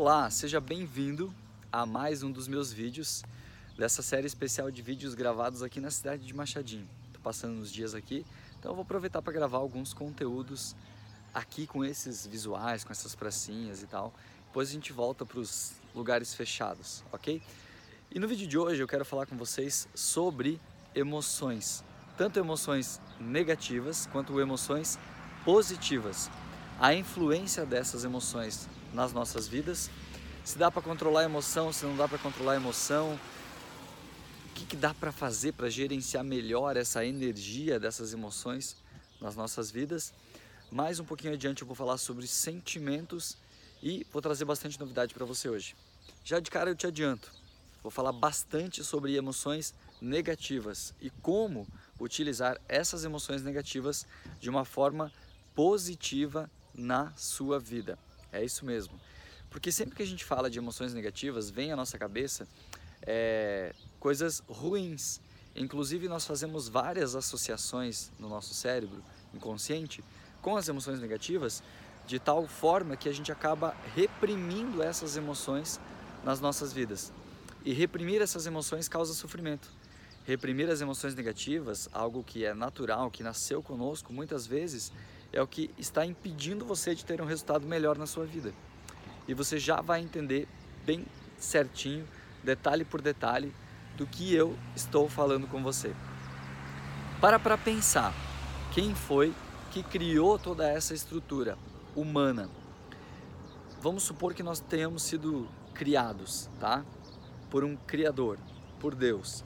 Olá, seja bem-vindo a mais um dos meus vídeos dessa série especial de vídeos gravados aqui na cidade de Machadinho. Estou passando uns dias aqui, então eu vou aproveitar para gravar alguns conteúdos aqui com esses visuais, com essas pracinhas e tal. Depois a gente volta para os lugares fechados, ok? E no vídeo de hoje eu quero falar com vocês sobre emoções, tanto emoções negativas quanto emoções positivas. A influência dessas emoções nas nossas vidas. Se dá para controlar a emoção, se não dá para controlar a emoção. O que, que dá para fazer para gerenciar melhor essa energia dessas emoções nas nossas vidas? Mais um pouquinho adiante eu vou falar sobre sentimentos e vou trazer bastante novidade para você hoje. Já de cara eu te adianto, vou falar bastante sobre emoções negativas e como utilizar essas emoções negativas de uma forma positiva na sua vida. É isso mesmo. Porque sempre que a gente fala de emoções negativas, vem à nossa cabeça é, coisas ruins. Inclusive, nós fazemos várias associações no nosso cérebro inconsciente com as emoções negativas, de tal forma que a gente acaba reprimindo essas emoções nas nossas vidas. E reprimir essas emoções causa sofrimento. Reprimir as emoções negativas, algo que é natural, que nasceu conosco, muitas vezes é o que está impedindo você de ter um resultado melhor na sua vida. E você já vai entender bem certinho, detalhe por detalhe, do que eu estou falando com você. Para para pensar, quem foi que criou toda essa estrutura humana? Vamos supor que nós tenhamos sido criados, tá? Por um criador, por Deus.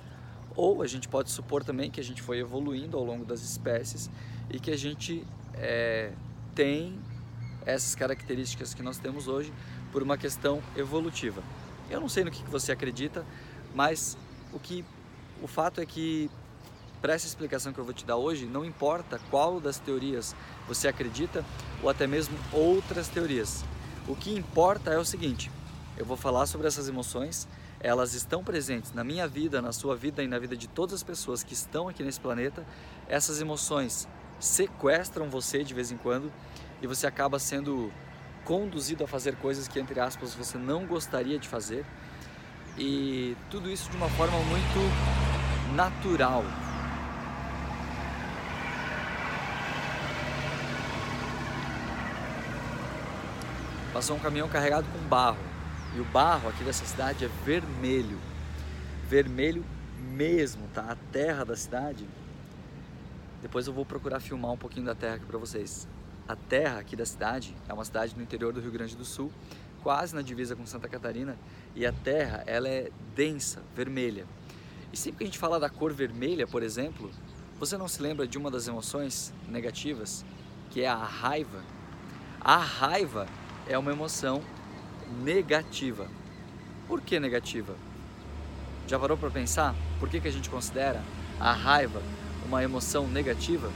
Ou a gente pode supor também que a gente foi evoluindo ao longo das espécies e que a gente é, tem essas características que nós temos hoje por uma questão evolutiva. Eu não sei no que você acredita, mas o que o fato é que para essa explicação que eu vou te dar hoje, não importa qual das teorias você acredita ou até mesmo outras teorias. O que importa é o seguinte: eu vou falar sobre essas emoções, elas estão presentes na minha vida, na sua vida e na vida de todas as pessoas que estão aqui nesse planeta. Essas emoções sequestram você de vez em quando e você acaba sendo conduzido a fazer coisas que, entre aspas, você não gostaria de fazer. E tudo isso de uma forma muito natural. Passou um caminhão carregado com barro. E o barro aqui dessa cidade é vermelho. Vermelho mesmo, tá? A terra da cidade depois eu vou procurar filmar um pouquinho da terra aqui para vocês. A terra aqui da cidade é uma cidade no interior do Rio Grande do Sul, quase na divisa com Santa Catarina, e a terra ela é densa, vermelha. E sempre que a gente fala da cor vermelha, por exemplo, você não se lembra de uma das emoções negativas, que é a raiva? A raiva é uma emoção negativa. Por que negativa? Já parou para pensar por que, que a gente considera a raiva uma emoção negativa,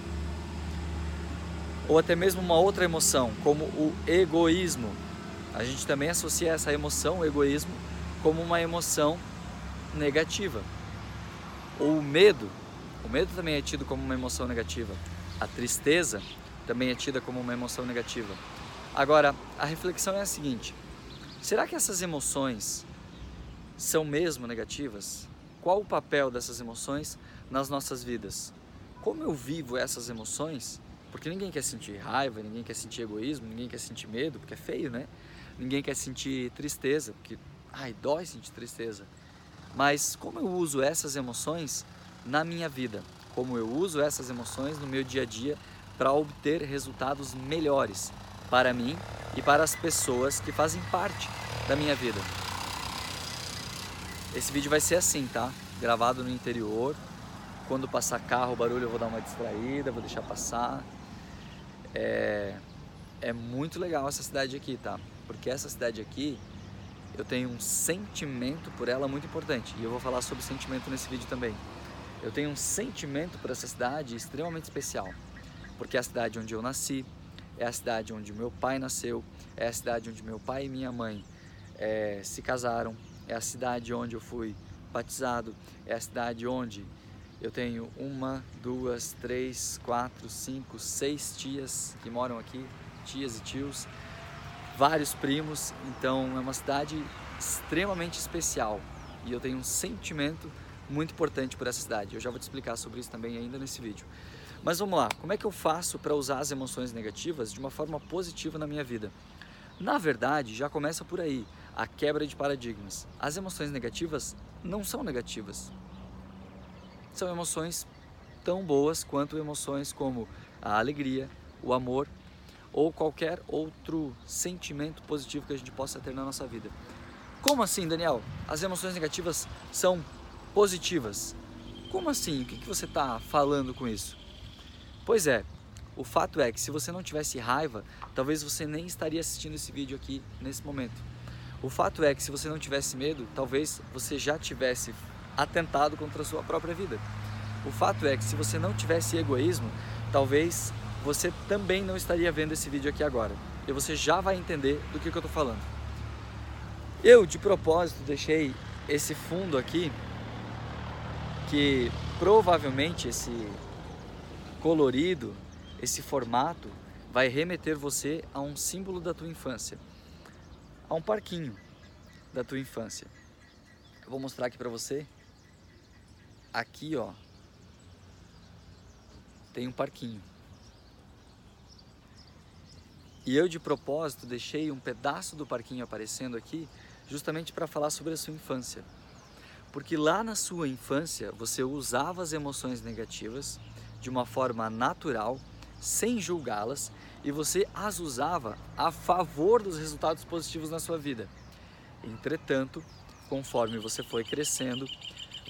ou até mesmo uma outra emoção, como o egoísmo. A gente também associa essa emoção, o egoísmo, como uma emoção negativa. Ou o medo, o medo também é tido como uma emoção negativa. A tristeza também é tida como uma emoção negativa. Agora, a reflexão é a seguinte: será que essas emoções são mesmo negativas? Qual o papel dessas emoções nas nossas vidas? como eu vivo essas emoções, porque ninguém quer sentir raiva, ninguém quer sentir egoísmo, ninguém quer sentir medo, porque é feio, né? Ninguém quer sentir tristeza, porque ai, dói sentir tristeza. Mas como eu uso essas emoções na minha vida? Como eu uso essas emoções no meu dia a dia para obter resultados melhores para mim e para as pessoas que fazem parte da minha vida. Esse vídeo vai ser assim, tá? Gravado no interior, quando passar carro, o barulho eu vou dar uma distraída, vou deixar passar. É, é muito legal essa cidade aqui, tá? Porque essa cidade aqui, eu tenho um sentimento por ela muito importante. E eu vou falar sobre sentimento nesse vídeo também. Eu tenho um sentimento por essa cidade extremamente especial. Porque é a cidade onde eu nasci, é a cidade onde meu pai nasceu, é a cidade onde meu pai e minha mãe é, se casaram, é a cidade onde eu fui batizado, é a cidade onde eu tenho uma, duas, três, quatro, cinco, seis tias que moram aqui, tias e tios. vários primos, então é uma cidade extremamente especial e eu tenho um sentimento muito importante por essa cidade. Eu já vou te explicar sobre isso também ainda nesse vídeo. Mas vamos lá, como é que eu faço para usar as emoções negativas de uma forma positiva na minha vida? Na verdade, já começa por aí, a quebra de paradigmas. As emoções negativas não são negativas. São emoções tão boas quanto emoções como a alegria, o amor ou qualquer outro sentimento positivo que a gente possa ter na nossa vida. Como assim, Daniel? As emoções negativas são positivas. Como assim? O que, você está falando com isso? Pois é, o fato é que se você não tivesse raiva, talvez você nem estaria assistindo esse vídeo aqui nesse momento. O fato é que se você não tivesse medo, talvez você já tivesse atentado contra a sua própria vida. O fato é que se você não tivesse egoísmo, talvez você também não estaria vendo esse vídeo aqui agora. E você já vai entender do que, que eu estou falando. Eu, de propósito, deixei esse fundo aqui, que provavelmente esse colorido, esse formato, vai remeter você a um símbolo da tua infância, a um parquinho da tua infância. Eu vou mostrar aqui para você. Aqui, ó, tem um parquinho. E eu de propósito deixei um pedaço do parquinho aparecendo aqui, justamente para falar sobre a sua infância. Porque lá na sua infância você usava as emoções negativas de uma forma natural, sem julgá-las, e você as usava a favor dos resultados positivos na sua vida. Entretanto, conforme você foi crescendo,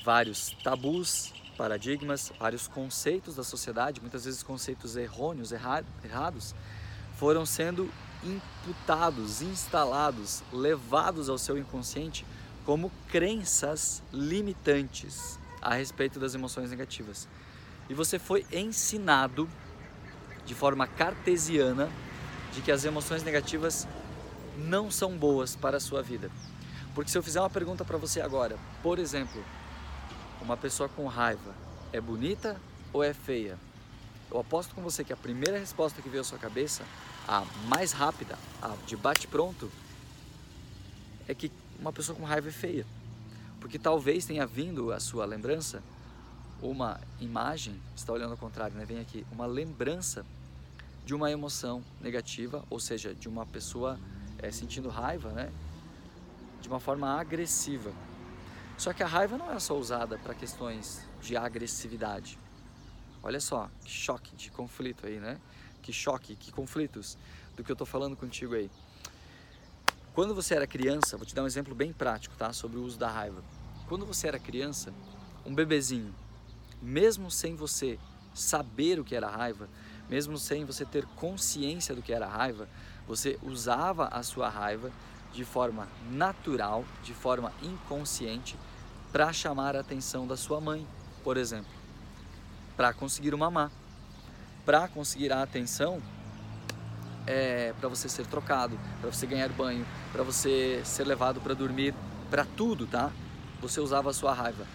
vários tabus, paradigmas, vários conceitos da sociedade, muitas vezes conceitos errôneos, errados, foram sendo imputados, instalados, levados ao seu inconsciente como crenças limitantes a respeito das emoções negativas. E você foi ensinado de forma cartesiana de que as emoções negativas não são boas para a sua vida. Porque se eu fizer uma pergunta para você agora, por exemplo, uma pessoa com raiva é bonita ou é feia? Eu aposto com você que a primeira resposta que veio à sua cabeça, a mais rápida, a de bate-pronto, é que uma pessoa com raiva é feia. Porque talvez tenha vindo à sua lembrança uma imagem, está olhando ao contrário, né? Vem aqui, uma lembrança de uma emoção negativa, ou seja, de uma pessoa é, sentindo raiva, né? De uma forma agressiva. Só que a raiva não é só usada para questões de agressividade. Olha só, que choque de conflito aí, né? Que choque, que conflitos do que eu estou falando contigo aí. Quando você era criança, vou te dar um exemplo bem prático, tá? Sobre o uso da raiva. Quando você era criança, um bebezinho, mesmo sem você saber o que era raiva, mesmo sem você ter consciência do que era raiva, você usava a sua raiva de forma natural, de forma inconsciente, para chamar a atenção da sua mãe, por exemplo para conseguir o mamar. Para conseguir a atenção, é, para você ser trocado, para você ganhar banho, para você ser levado para dormir, para tudo, tá? Você usava a sua raiva.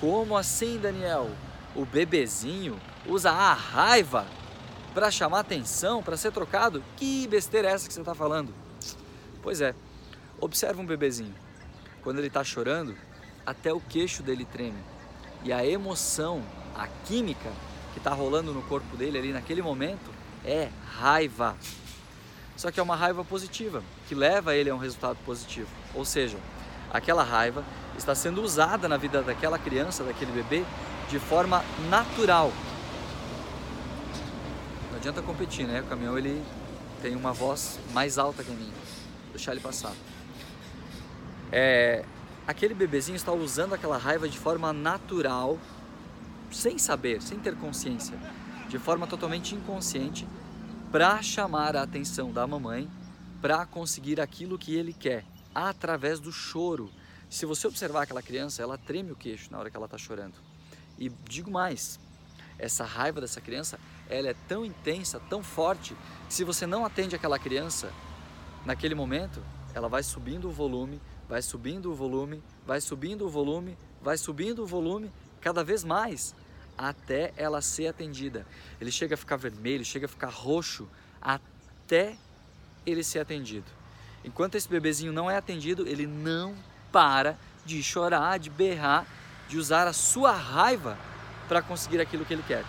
Como assim, Daniel? O bebezinho usa a raiva para chamar atenção, para ser trocado? Que besteira é essa que você está falando? Pois é, observa um bebezinho. Quando ele está chorando, até o queixo dele treme. E a emoção a química que está rolando no corpo dele ali naquele momento é raiva. Só que é uma raiva positiva, que leva ele a um resultado positivo. Ou seja, aquela raiva está sendo usada na vida daquela criança, daquele bebê, de forma natural. Não adianta competir, né? O caminhão ele tem uma voz mais alta que a minha. Vou deixar ele passar. É, aquele bebezinho está usando aquela raiva de forma natural sem saber, sem ter consciência, de forma totalmente inconsciente, para chamar a atenção da mamãe, para conseguir aquilo que ele quer, através do choro. Se você observar aquela criança, ela treme o queixo na hora que ela está chorando. E digo mais, essa raiva dessa criança, ela é tão intensa, tão forte, que se você não atende aquela criança naquele momento, ela vai subindo o volume, vai subindo o volume, vai subindo o volume, vai subindo o volume cada vez mais até ela ser atendida. Ele chega a ficar vermelho, chega a ficar roxo até ele ser atendido. Enquanto esse bebezinho não é atendido, ele não para de chorar, de berrar, de usar a sua raiva para conseguir aquilo que ele quer.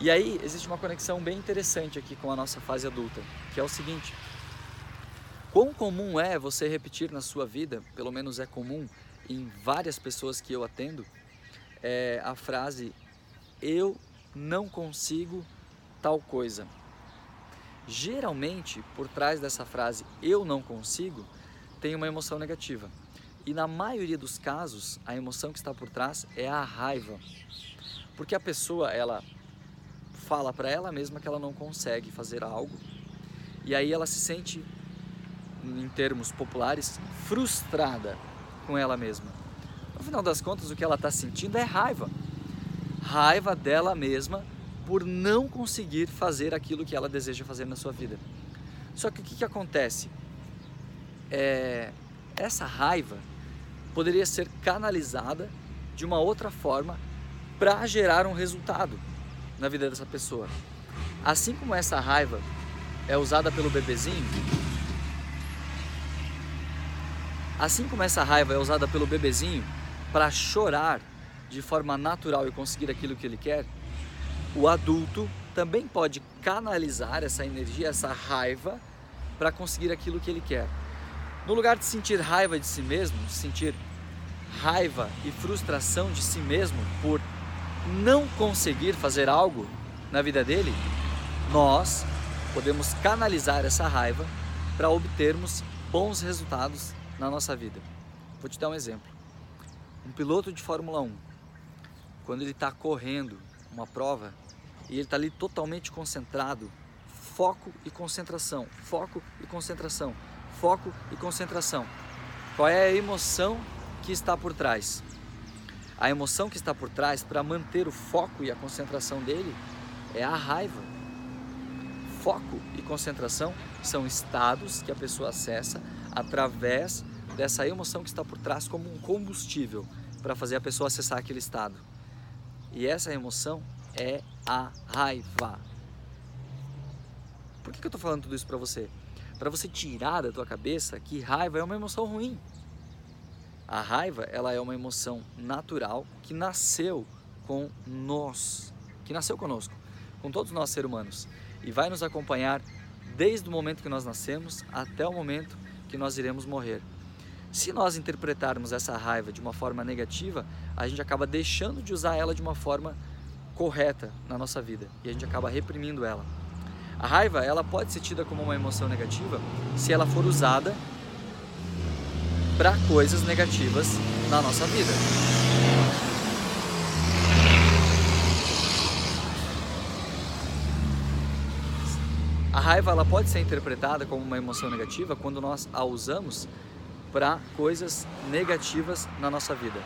E aí existe uma conexão bem interessante aqui com a nossa fase adulta, que é o seguinte: quão comum é você repetir na sua vida, pelo menos é comum em várias pessoas que eu atendo, é a frase eu não consigo tal coisa. Geralmente, por trás dessa frase eu não consigo, tem uma emoção negativa. E na maioria dos casos, a emoção que está por trás é a raiva. Porque a pessoa, ela fala para ela mesma que ela não consegue fazer algo, e aí ela se sente em termos populares frustrada com ela mesma. No final das contas, o que ela está sentindo é raiva. Raiva dela mesma por não conseguir fazer aquilo que ela deseja fazer na sua vida. Só que o que, que acontece? É, essa raiva poderia ser canalizada de uma outra forma para gerar um resultado na vida dessa pessoa. Assim como essa raiva é usada pelo bebezinho, assim como essa raiva é usada pelo bebezinho para chorar de forma natural e conseguir aquilo que ele quer, o adulto também pode canalizar essa energia, essa raiva para conseguir aquilo que ele quer. No lugar de sentir raiva de si mesmo, sentir raiva e frustração de si mesmo por não conseguir fazer algo na vida dele, nós podemos canalizar essa raiva para obtermos bons resultados na nossa vida. Vou te dar um exemplo. Um piloto de Fórmula 1, quando ele está correndo uma prova e ele está ali totalmente concentrado, foco e concentração, foco e concentração foco e concentração. Qual é a emoção que está por trás? A emoção que está por trás para manter o foco e a concentração dele é a raiva. Foco e concentração são estados que a pessoa acessa através dessa emoção que está por trás como um combustível para fazer a pessoa acessar aquele estado. E essa emoção é a raiva. Por que, que eu estou falando tudo isso para você? para você tirar da tua cabeça que raiva é uma emoção ruim. A raiva, ela é uma emoção natural que nasceu com nós, que nasceu conosco, com todos nós seres humanos e vai nos acompanhar desde o momento que nós nascemos até o momento que nós iremos morrer. Se nós interpretarmos essa raiva de uma forma negativa, a gente acaba deixando de usar ela de uma forma correta na nossa vida e a gente acaba reprimindo ela. A raiva, ela pode ser tida como uma emoção negativa se ela for usada para coisas negativas na nossa vida. A raiva ela pode ser interpretada como uma emoção negativa quando nós a usamos para coisas negativas na nossa vida.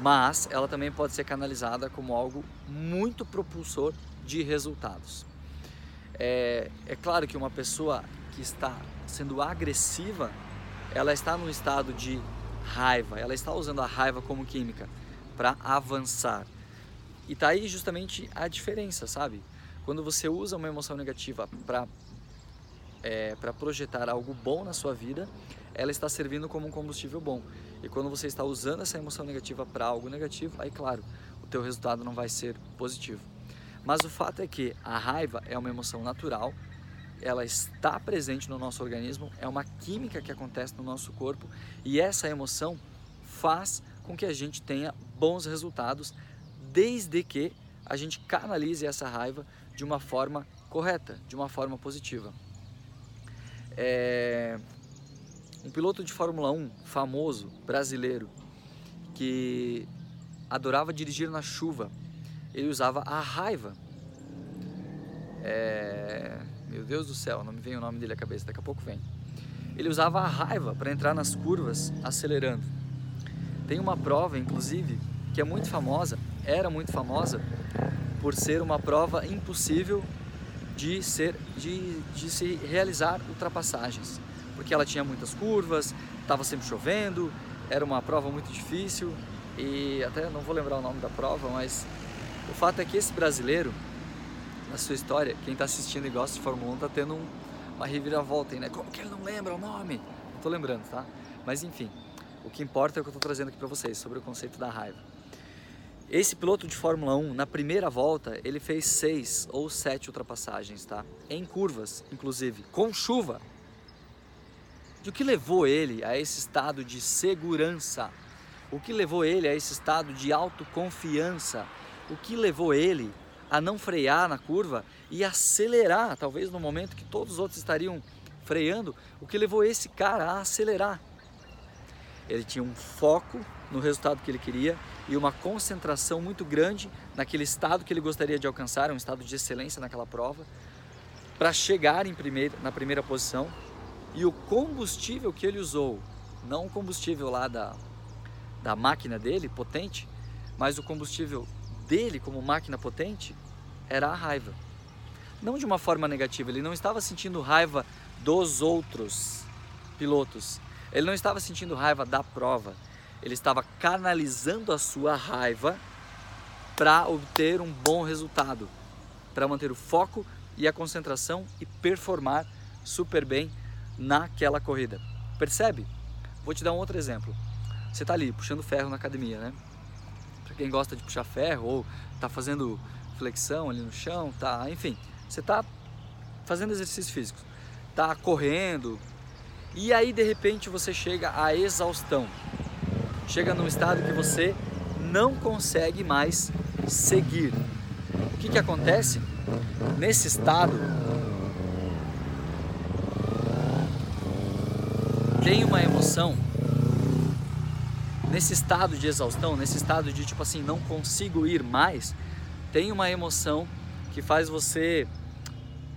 Mas ela também pode ser canalizada como algo muito propulsor de resultados. É, é claro que uma pessoa que está sendo agressiva, ela está num estado de raiva, ela está usando a raiva como química para avançar. E tá aí justamente a diferença, sabe? Quando você usa uma emoção negativa para é, para projetar algo bom na sua vida, ela está servindo como um combustível bom. E quando você está usando essa emoção negativa para algo negativo, aí claro, o teu resultado não vai ser positivo. Mas o fato é que a raiva é uma emoção natural, ela está presente no nosso organismo, é uma química que acontece no nosso corpo e essa emoção faz com que a gente tenha bons resultados desde que a gente canalize essa raiva de uma forma correta, de uma forma positiva. É... Um piloto de Fórmula 1 famoso, brasileiro, que adorava dirigir na chuva ele usava a raiva. É... Meu Deus do céu, não me vem o nome dele à cabeça, daqui a pouco vem. Ele usava a raiva para entrar nas curvas acelerando. Tem uma prova, inclusive, que é muito famosa, era muito famosa, por ser uma prova impossível de, ser, de, de se realizar ultrapassagens. Porque ela tinha muitas curvas, estava sempre chovendo, era uma prova muito difícil e até não vou lembrar o nome da prova, mas o fato é que esse brasileiro, na sua história, quem está assistindo e gosta de Fórmula 1 está tendo um, uma reviravolta, né? Como que ele não lembra o nome? Não tô lembrando, tá? Mas enfim, o que importa é o que eu estou trazendo aqui para vocês sobre o conceito da raiva. Esse piloto de Fórmula 1, na primeira volta, ele fez seis ou sete ultrapassagens, tá? Em curvas, inclusive, com chuva. E o que levou ele a esse estado de segurança? O que levou ele a esse estado de autoconfiança? O que levou ele a não frear na curva e acelerar, talvez no momento que todos os outros estariam freando, o que levou esse cara a acelerar? Ele tinha um foco no resultado que ele queria e uma concentração muito grande naquele estado que ele gostaria de alcançar, um estado de excelência naquela prova, para chegar em primeiro, na primeira posição. E o combustível que ele usou, não o combustível lá da, da máquina dele, potente, mas o combustível dele como máquina potente era a raiva. Não de uma forma negativa, ele não estava sentindo raiva dos outros pilotos, ele não estava sentindo raiva da prova, ele estava canalizando a sua raiva para obter um bom resultado, para manter o foco e a concentração e performar super bem naquela corrida. Percebe? Vou te dar um outro exemplo. Você está ali puxando ferro na academia, né? Para quem gosta de puxar ferro ou está fazendo flexão ali no chão, tá, enfim, você está fazendo exercícios físicos, está correndo, e aí de repente você chega à exaustão. Chega num estado que você não consegue mais seguir. O que, que acontece? Nesse estado, tem uma emoção. Nesse estado de exaustão, nesse estado de tipo assim, não consigo ir mais, tem uma emoção que faz você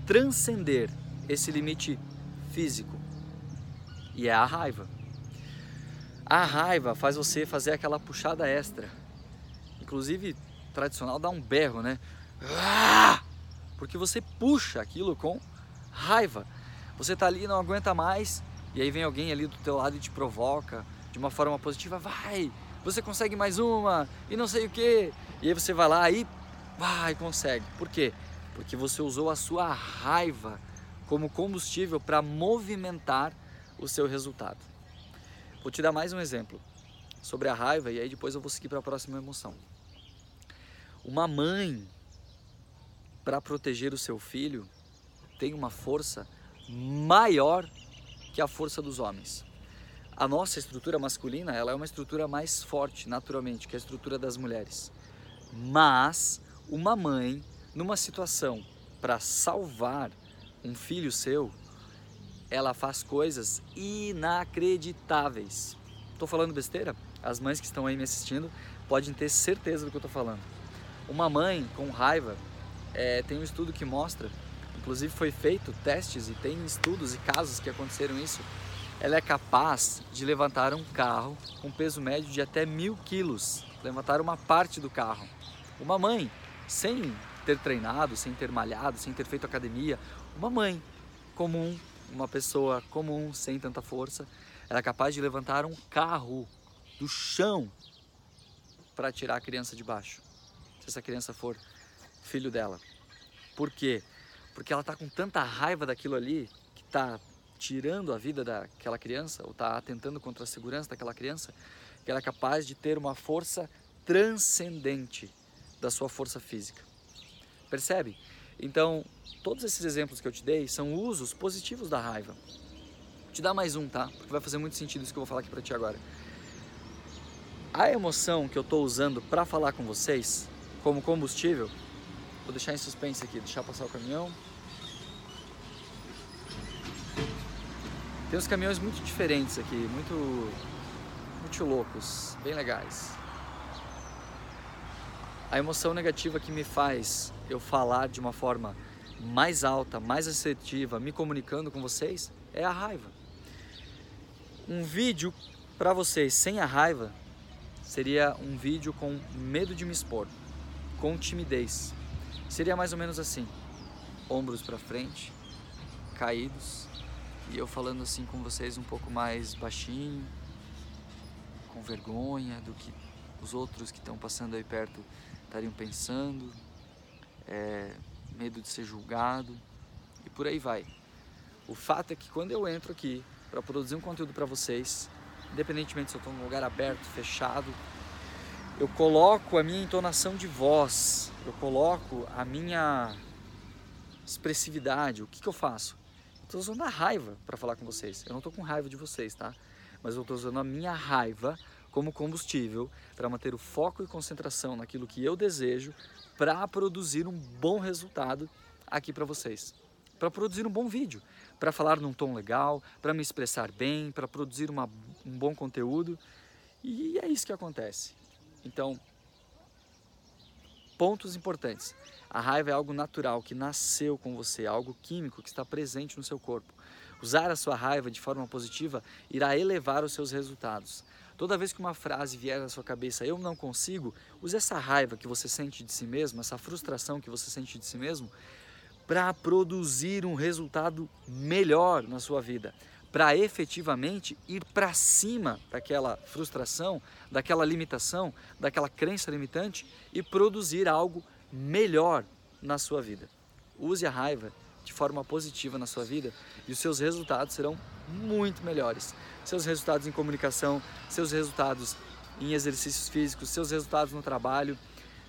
transcender esse limite físico e é a raiva. A raiva faz você fazer aquela puxada extra. Inclusive, tradicional dá um berro, né? Ah! Porque você puxa aquilo com raiva. Você tá ali, não aguenta mais, e aí vem alguém ali do teu lado e te provoca de uma forma positiva, vai, você consegue mais uma, e não sei o que. E aí você vai lá e vai, consegue. Por quê? Porque você usou a sua raiva como combustível para movimentar o seu resultado. Vou te dar mais um exemplo sobre a raiva e aí depois eu vou seguir para a próxima emoção. Uma mãe, para proteger o seu filho, tem uma força maior que a força dos homens. A nossa estrutura masculina ela é uma estrutura mais forte, naturalmente, que a estrutura das mulheres. Mas uma mãe, numa situação para salvar um filho seu, ela faz coisas inacreditáveis. Estou falando besteira? As mães que estão aí me assistindo podem ter certeza do que eu estou falando. Uma mãe com raiva é, tem um estudo que mostra, inclusive foi feito testes e tem estudos e casos que aconteceram isso. Ela é capaz de levantar um carro com peso médio de até mil quilos, levantar uma parte do carro. Uma mãe, sem ter treinado, sem ter malhado, sem ter feito academia, uma mãe comum uma pessoa comum, sem tanta força, era capaz de levantar um carro do chão para tirar a criança de baixo. Se essa criança for filho dela. Por quê? Porque ela está com tanta raiva daquilo ali que está tirando a vida daquela criança ou está atentando contra a segurança daquela criança, que ela é capaz de ter uma força transcendente da sua força física. Percebe? Então, todos esses exemplos que eu te dei são usos positivos da raiva. Vou te dar mais um, tá? Porque vai fazer muito sentido isso que eu vou falar aqui para ti agora. A emoção que eu estou usando para falar com vocês, como combustível, vou deixar em suspense aqui, deixar passar o caminhão. Tem uns caminhões muito diferentes aqui, muito, muito loucos, bem legais. A emoção negativa que me faz eu falar de uma forma mais alta, mais assertiva, me comunicando com vocês, é a raiva. Um vídeo para vocês sem a raiva seria um vídeo com medo de me expor, com timidez. Seria mais ou menos assim: ombros para frente, caídos, e eu falando assim com vocês um pouco mais baixinho, com vergonha do que os outros que estão passando aí perto estariam pensando, é, medo de ser julgado e por aí vai. O fato é que quando eu entro aqui para produzir um conteúdo para vocês, independentemente se eu estou num lugar aberto, fechado, eu coloco a minha entonação de voz, eu coloco a minha expressividade. O que, que eu faço? Eu estou usando a raiva para falar com vocês. Eu não estou com raiva de vocês, tá? Mas eu estou usando a minha raiva como combustível para manter o foco e concentração naquilo que eu desejo para produzir um bom resultado aqui para vocês. Para produzir um bom vídeo, para falar num tom legal, para me expressar bem, para produzir uma, um bom conteúdo. E é isso que acontece. Então, pontos importantes. A raiva é algo natural que nasceu com você, algo químico que está presente no seu corpo. Usar a sua raiva de forma positiva irá elevar os seus resultados. Toda vez que uma frase vier na sua cabeça, eu não consigo, use essa raiva que você sente de si mesmo, essa frustração que você sente de si mesmo, para produzir um resultado melhor na sua vida, para efetivamente ir para cima daquela frustração, daquela limitação, daquela crença limitante e produzir algo melhor na sua vida. Use a raiva de forma positiva na sua vida e os seus resultados serão muito melhores. Seus resultados em comunicação, seus resultados em exercícios físicos, seus resultados no trabalho.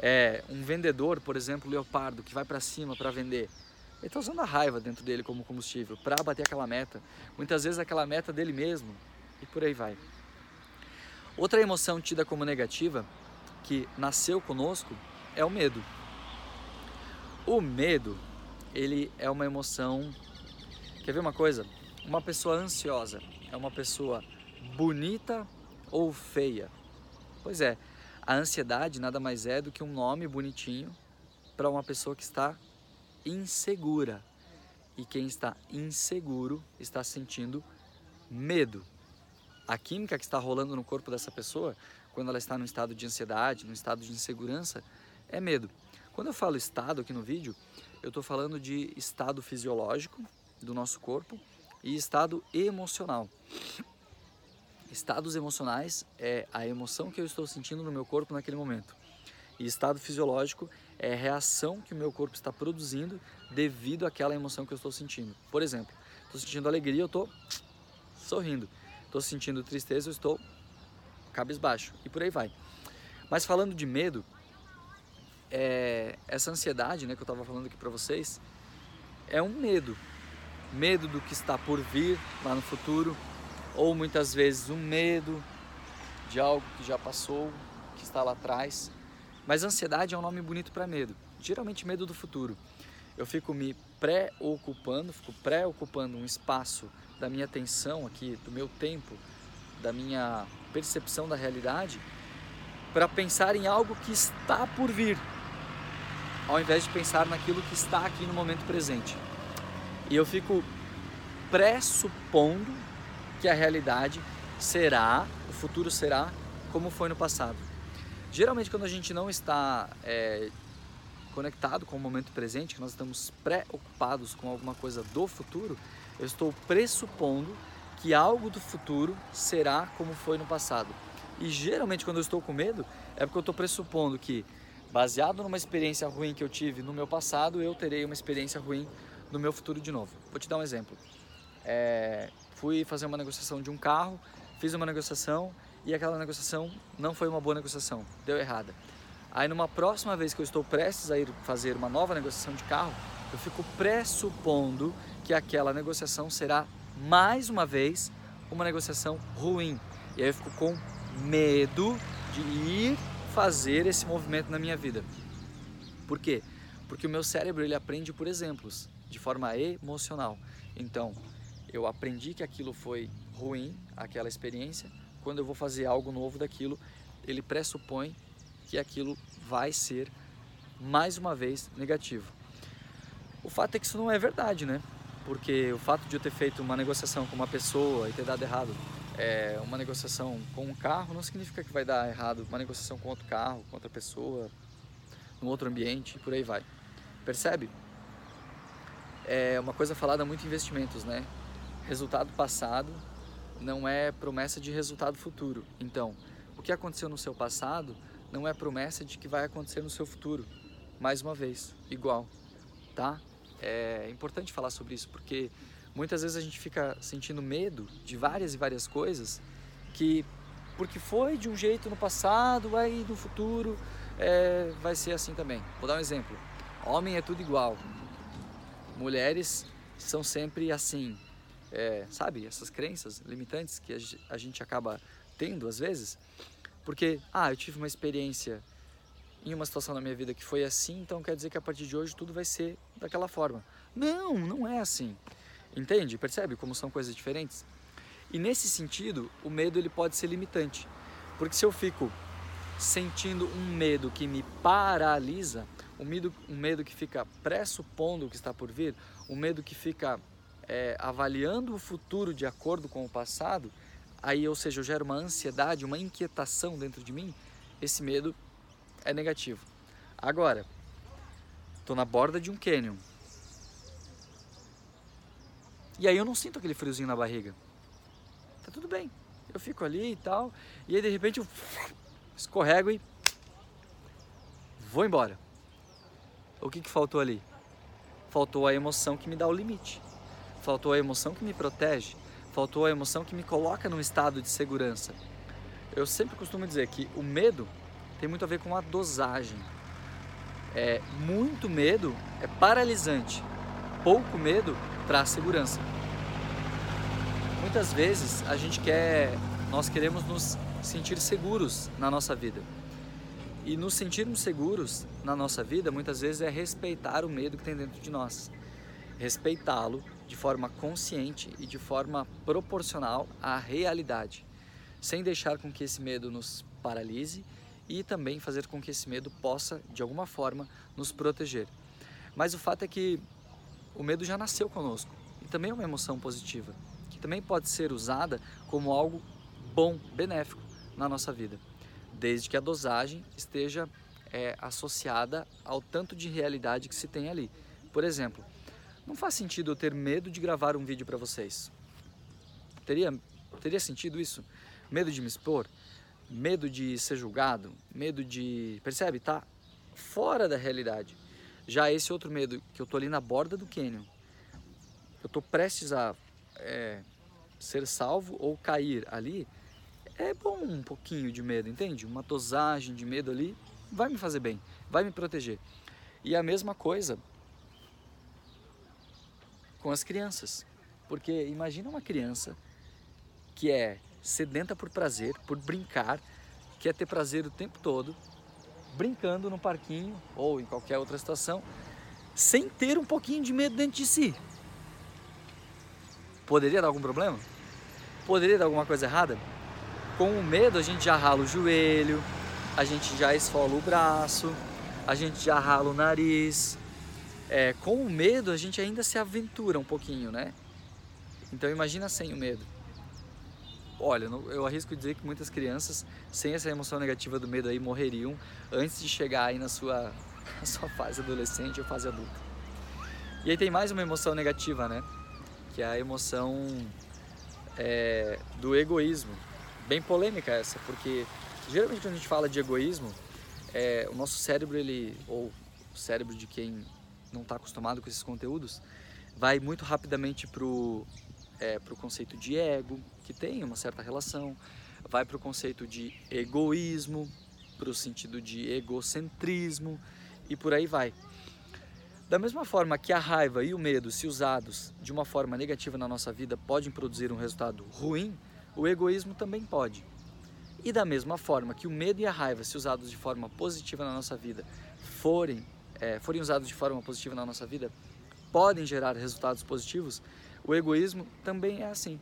É, um vendedor, por exemplo, leopardo, que vai para cima para vender, ele está usando a raiva dentro dele como combustível para bater aquela meta. Muitas vezes aquela meta dele mesmo e por aí vai. Outra emoção tida como negativa, que nasceu conosco, é o medo. O medo, ele é uma emoção. Quer ver uma coisa? Uma pessoa ansiosa é uma pessoa bonita ou feia? Pois é, a ansiedade nada mais é do que um nome bonitinho para uma pessoa que está insegura. E quem está inseguro está sentindo medo. A química que está rolando no corpo dessa pessoa, quando ela está no estado de ansiedade, no estado de insegurança, é medo. Quando eu falo estado aqui no vídeo, eu estou falando de estado fisiológico do nosso corpo e estado emocional. Estados emocionais é a emoção que eu estou sentindo no meu corpo naquele momento. E estado fisiológico é reação que o meu corpo está produzindo devido àquela emoção que eu estou sentindo. Por exemplo, estou sentindo alegria, eu estou sorrindo. Estou sentindo tristeza, eu estou cabisbaixo. E por aí vai. Mas falando de medo, é, essa ansiedade né, que eu estava falando aqui para vocês é um medo. Medo do que está por vir lá no futuro, ou muitas vezes um medo de algo que já passou, que está lá atrás. Mas ansiedade é um nome bonito para medo, geralmente medo do futuro. Eu fico me preocupando, fico preocupando um espaço da minha atenção aqui, do meu tempo, da minha percepção da realidade, para pensar em algo que está por vir, ao invés de pensar naquilo que está aqui no momento presente. E eu fico pressupondo que a realidade será, o futuro será como foi no passado. Geralmente, quando a gente não está é, conectado com o momento presente, que nós estamos preocupados com alguma coisa do futuro, eu estou pressupondo que algo do futuro será como foi no passado. E geralmente, quando eu estou com medo, é porque eu estou pressupondo que baseado numa experiência ruim que eu tive no meu passado, eu terei uma experiência ruim no meu futuro de novo. Vou te dar um exemplo. É, fui fazer uma negociação de um carro, fiz uma negociação e aquela negociação não foi uma boa negociação, deu errada. Aí numa próxima vez que eu estou prestes a ir fazer uma nova negociação de carro, eu fico pressupondo que aquela negociação será mais uma vez uma negociação ruim. E aí eu fico com medo de ir fazer esse movimento na minha vida. Por quê? Porque o meu cérebro ele aprende por exemplos, de forma emocional. Então, eu aprendi que aquilo foi ruim, aquela experiência. Quando eu vou fazer algo novo daquilo, ele pressupõe que aquilo vai ser mais uma vez negativo. O fato é que isso não é verdade, né? Porque o fato de eu ter feito uma negociação com uma pessoa e ter dado errado é, uma negociação com um carro não significa que vai dar errado uma negociação com outro carro, com outra pessoa, num outro ambiente e por aí vai. Percebe? É uma coisa falada muito em investimentos, né? Resultado passado não é promessa de resultado futuro. Então, o que aconteceu no seu passado não é promessa de que vai acontecer no seu futuro. Mais uma vez, igual, tá? É importante falar sobre isso porque Muitas vezes a gente fica sentindo medo de várias e várias coisas que, porque foi de um jeito no passado, aí no futuro é, vai ser assim também. Vou dar um exemplo: homem é tudo igual, mulheres são sempre assim. É, sabe, essas crenças limitantes que a gente acaba tendo às vezes, porque, ah, eu tive uma experiência em uma situação na minha vida que foi assim, então quer dizer que a partir de hoje tudo vai ser daquela forma. Não, não é assim. Entende? Percebe como são coisas diferentes? E nesse sentido, o medo ele pode ser limitante. Porque se eu fico sentindo um medo que me paralisa, um medo, um medo que fica pressupondo o que está por vir, um medo que fica é, avaliando o futuro de acordo com o passado, aí, ou seja, eu gero uma ansiedade, uma inquietação dentro de mim, esse medo é negativo. Agora, estou na borda de um canyon. E aí eu não sinto aquele friozinho na barriga. Tá tudo bem. Eu fico ali e tal. E aí de repente eu escorrego e vou embora. O que, que faltou ali? Faltou a emoção que me dá o limite. Faltou a emoção que me protege. Faltou a emoção que me coloca num estado de segurança. Eu sempre costumo dizer que o medo tem muito a ver com a dosagem. É, muito medo é paralisante, pouco medo traz segurança. Muitas vezes a gente quer, nós queremos nos sentir seguros na nossa vida. E nos sentirmos seguros na nossa vida, muitas vezes é respeitar o medo que tem dentro de nós. Respeitá-lo de forma consciente e de forma proporcional à realidade, sem deixar com que esse medo nos paralise e também fazer com que esse medo possa, de alguma forma, nos proteger. Mas o fato é que o medo já nasceu conosco e também é uma emoção positiva, que também pode ser usada como algo bom, benéfico na nossa vida, desde que a dosagem esteja é, associada ao tanto de realidade que se tem ali. Por exemplo, não faz sentido eu ter medo de gravar um vídeo para vocês. Teria, teria sentido isso? Medo de me expor? medo de ser julgado, medo de. Percebe? Tá fora da realidade. Já esse outro medo, que eu tô ali na borda do cânion, eu tô prestes a é, ser salvo ou cair ali, é bom um pouquinho de medo, entende? Uma dosagem de medo ali vai me fazer bem, vai me proteger. E a mesma coisa com as crianças. Porque imagina uma criança que é sedenta por prazer, por brincar, quer ter prazer o tempo todo, brincando no parquinho ou em qualquer outra situação, sem ter um pouquinho de medo dentro de si. Poderia dar algum problema? Poderia dar alguma coisa errada? Com o medo a gente já rala o joelho, a gente já esfola o braço, a gente já rala o nariz. É, com o medo a gente ainda se aventura um pouquinho, né? Então imagina sem o medo olha, eu arrisco dizer que muitas crianças, sem essa emoção negativa do medo aí, morreriam antes de chegar aí na sua, na sua fase adolescente ou fase adulta. E aí tem mais uma emoção negativa, né? Que é a emoção é, do egoísmo. Bem polêmica essa, porque geralmente quando a gente fala de egoísmo, é, o nosso cérebro, ele, ou o cérebro de quem não está acostumado com esses conteúdos, vai muito rapidamente pro é, para o conceito de ego, que tem uma certa relação, vai para o conceito de egoísmo, para o sentido de egocentrismo e por aí vai. Da mesma forma que a raiva e o medo, se usados de uma forma negativa na nossa vida, podem produzir um resultado ruim, o egoísmo também pode. E da mesma forma que o medo e a raiva, se usados de forma positiva na nossa vida, forem, é, forem usados de forma positiva na nossa vida, podem gerar resultados positivos, o egoísmo também é assim.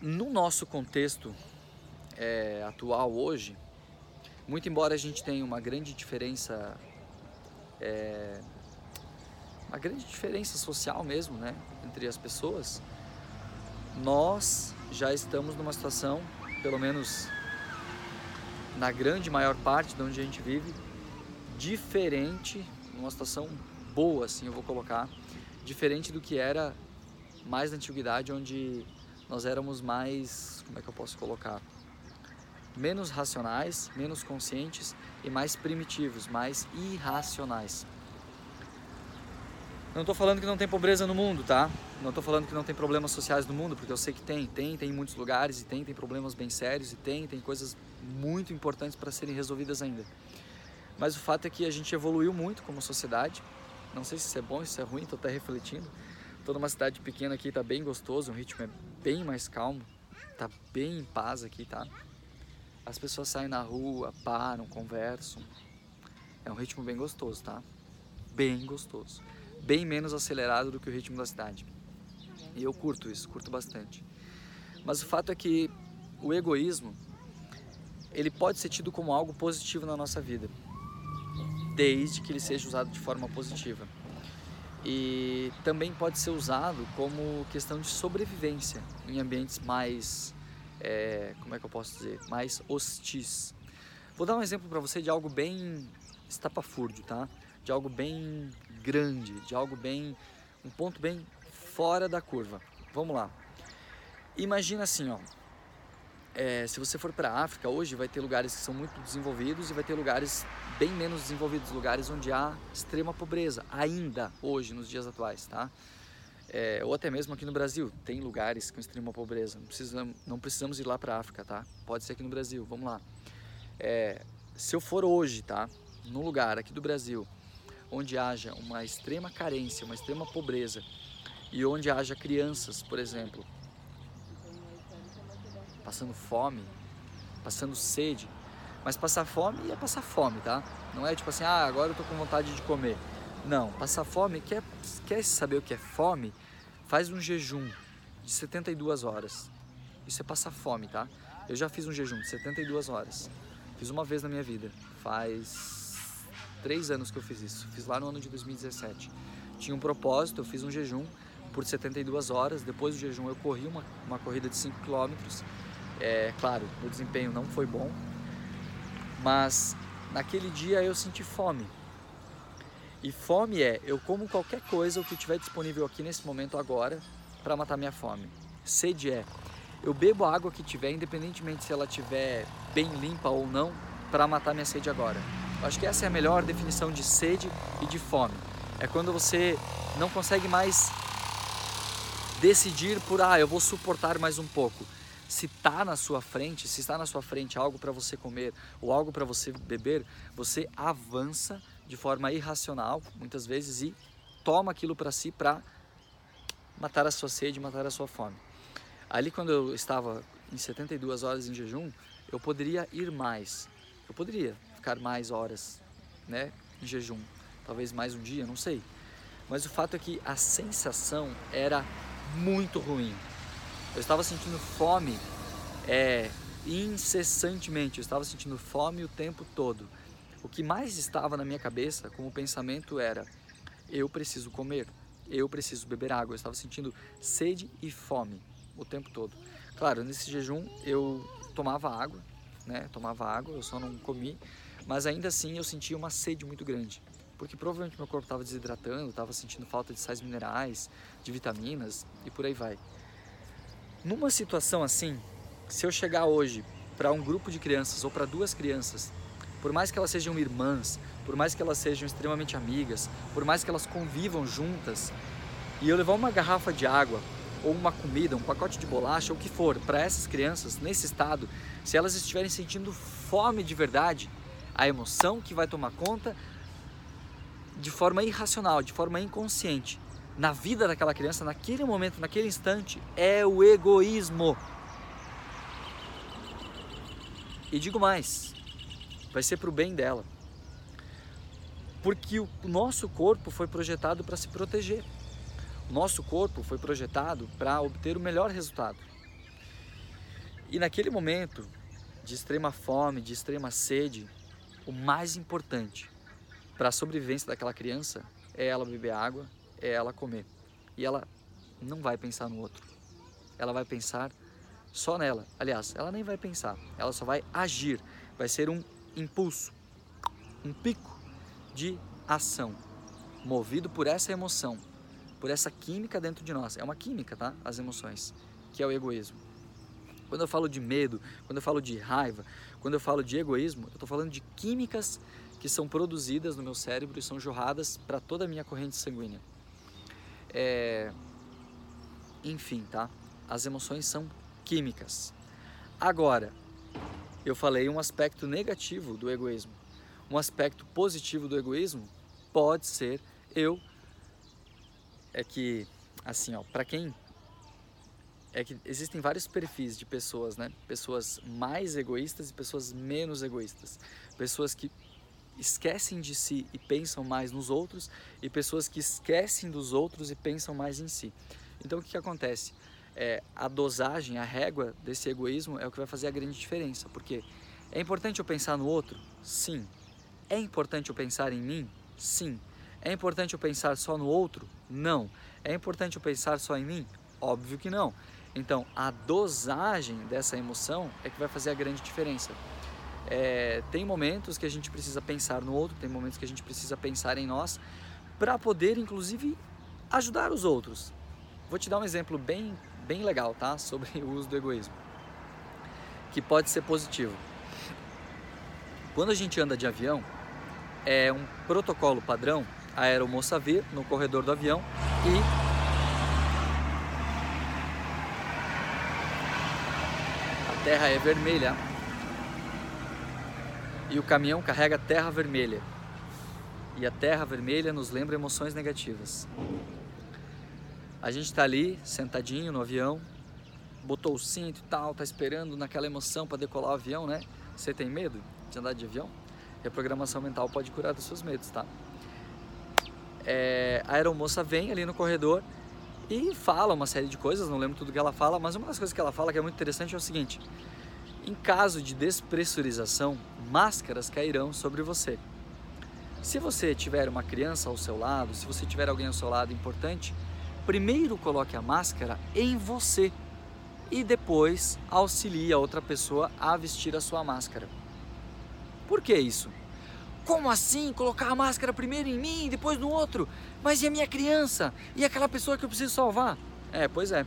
No nosso contexto é, atual hoje, muito embora a gente tenha uma grande diferença, é, uma grande diferença social mesmo, né, entre as pessoas, nós já estamos numa situação, pelo menos na grande maior parte de onde a gente vive, diferente, uma situação boa, assim, eu vou colocar, diferente do que era mais na antiguidade, onde nós éramos mais, como é que eu posso colocar? Menos racionais, menos conscientes e mais primitivos, mais irracionais. Não estou falando que não tem pobreza no mundo, tá? Não estou falando que não tem problemas sociais no mundo, porque eu sei que tem, tem, tem em muitos lugares e tem, tem problemas bem sérios e tem, tem coisas muito importantes para serem resolvidas ainda. Mas o fato é que a gente evoluiu muito como sociedade. Não sei se isso é bom, se isso é ruim, estou até refletindo. Estou numa cidade pequena aqui, está bem gostoso, o ritmo é bem mais calmo, está bem em paz aqui, tá? As pessoas saem na rua, param, conversam. É um ritmo bem gostoso, tá? Bem gostoso bem menos acelerado do que o ritmo da cidade. E eu curto isso, curto bastante. Mas o fato é que o egoísmo, ele pode ser tido como algo positivo na nossa vida, desde que ele seja usado de forma positiva. E também pode ser usado como questão de sobrevivência em ambientes mais, é, como é que eu posso dizer, mais hostis. Vou dar um exemplo para você de algo bem estapafúrdio, tá? De algo bem grande, de algo bem, um ponto bem fora da curva. Vamos lá. Imagina assim, ó. É, se você for para a África hoje, vai ter lugares que são muito desenvolvidos e vai ter lugares bem menos desenvolvidos, lugares onde há extrema pobreza, ainda hoje, nos dias atuais, tá? É, ou até mesmo aqui no Brasil, tem lugares com extrema pobreza. Não precisamos, não precisamos ir lá para a África, tá? Pode ser aqui no Brasil, vamos lá. É, se eu for hoje, tá? Num lugar aqui do Brasil onde haja uma extrema carência, uma extrema pobreza e onde haja crianças, por exemplo, passando fome, passando sede, mas passar fome é passar fome, tá? Não é tipo assim, ah, agora eu tô com vontade de comer. Não, passar fome, quer, quer saber o que é fome? Faz um jejum de 72 horas. Isso é passar fome, tá? Eu já fiz um jejum de 72 horas. Fiz uma vez na minha vida. Faz três anos que eu fiz isso. Fiz lá no ano de 2017. Tinha um propósito, eu fiz um jejum por 72 horas. Depois do jejum, eu corri uma, uma corrida de 5 km. É, claro, o desempenho não foi bom, mas naquele dia eu senti fome. E fome é eu como qualquer coisa o que tiver disponível aqui nesse momento agora para matar minha fome. Sede é eu bebo a água que tiver, independentemente se ela tiver bem limpa ou não, para matar minha sede agora. Eu acho que essa é a melhor definição de sede e de fome. É quando você não consegue mais decidir por, ah, eu vou suportar mais um pouco. Se está na sua frente, se está na sua frente algo para você comer ou algo para você beber, você avança de forma irracional, muitas vezes, e toma aquilo para si para matar a sua sede, matar a sua fome. Ali, quando eu estava em 72 horas em jejum, eu poderia ir mais. Eu poderia, ficar mais horas, né, em jejum, talvez mais um dia, não sei. Mas o fato é que a sensação era muito ruim. Eu estava sentindo fome é, incessantemente, eu estava sentindo fome o tempo todo. O que mais estava na minha cabeça como pensamento era: eu preciso comer, eu preciso beber água. Eu estava sentindo sede e fome o tempo todo. Claro, nesse jejum eu tomava água, né? Tomava água, eu só não comi mas ainda assim eu sentia uma sede muito grande, porque provavelmente meu corpo estava desidratando, estava sentindo falta de sais minerais, de vitaminas e por aí vai. Numa situação assim, se eu chegar hoje para um grupo de crianças ou para duas crianças, por mais que elas sejam irmãs, por mais que elas sejam extremamente amigas, por mais que elas convivam juntas, e eu levar uma garrafa de água ou uma comida, um pacote de bolacha, ou o que for, para essas crianças nesse estado, se elas estiverem sentindo fome de verdade, a emoção que vai tomar conta de forma irracional, de forma inconsciente. Na vida daquela criança, naquele momento, naquele instante, é o egoísmo. E digo mais, vai ser para o bem dela. Porque o nosso corpo foi projetado para se proteger. O nosso corpo foi projetado para obter o melhor resultado. E naquele momento de extrema fome, de extrema sede, o mais importante para a sobrevivência daquela criança é ela beber água, é ela comer. E ela não vai pensar no outro. Ela vai pensar só nela. Aliás, ela nem vai pensar, ela só vai agir. Vai ser um impulso, um pico de ação, movido por essa emoção, por essa química dentro de nós. É uma química, tá? As emoções, que é o egoísmo. Quando eu falo de medo, quando eu falo de raiva, quando eu falo de egoísmo, eu estou falando de químicas que são produzidas no meu cérebro e são jorradas para toda a minha corrente sanguínea. É... Enfim, tá? As emoções são químicas. Agora, eu falei um aspecto negativo do egoísmo. Um aspecto positivo do egoísmo pode ser eu é que assim, ó, para quem é que existem vários perfis de pessoas, né? Pessoas mais egoístas e pessoas menos egoístas. Pessoas que esquecem de si e pensam mais nos outros e pessoas que esquecem dos outros e pensam mais em si. Então o que, que acontece? É, a dosagem, a régua desse egoísmo é o que vai fazer a grande diferença, porque é importante eu pensar no outro? Sim. É importante eu pensar em mim? Sim. É importante eu pensar só no outro? Não. É importante eu pensar só em mim? Óbvio que não. Então, a dosagem dessa emoção é que vai fazer a grande diferença. É, tem momentos que a gente precisa pensar no outro, tem momentos que a gente precisa pensar em nós, para poder, inclusive, ajudar os outros. Vou te dar um exemplo bem, bem legal, tá? Sobre o uso do egoísmo, que pode ser positivo. Quando a gente anda de avião, é um protocolo padrão a aeromoça vir no corredor do avião e a terra é vermelha e o caminhão carrega terra vermelha. E a terra vermelha nos lembra emoções negativas. A gente está ali, sentadinho no avião, botou o cinto e tal, tá esperando naquela emoção para decolar o avião, né? Você tem medo de andar de avião? Reprogramação mental pode curar dos seus medos, tá? É, a aeromoça vem ali no corredor e fala uma série de coisas, não lembro tudo que ela fala, mas uma das coisas que ela fala que é muito interessante é o seguinte: em caso de despressurização, máscaras cairão sobre você. Se você tiver uma criança ao seu lado, se você tiver alguém ao seu lado importante, primeiro coloque a máscara em você e depois auxilie a outra pessoa a vestir a sua máscara. Por que isso? Como assim colocar a máscara primeiro em mim e depois no outro? Mas e a minha criança? E aquela pessoa que eu preciso salvar? É, pois é.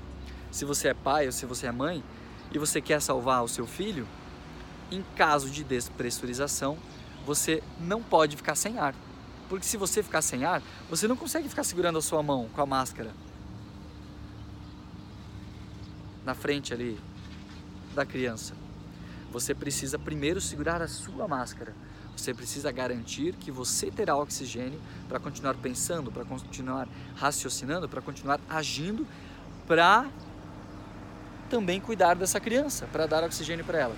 Se você é pai ou se você é mãe, e você quer salvar o seu filho, em caso de despressurização, você não pode ficar sem ar. Porque se você ficar sem ar, você não consegue ficar segurando a sua mão com a máscara na frente ali da criança. Você precisa primeiro segurar a sua máscara. Você precisa garantir que você terá oxigênio para continuar pensando, para continuar raciocinando, para continuar agindo, para também cuidar dessa criança, para dar oxigênio para ela.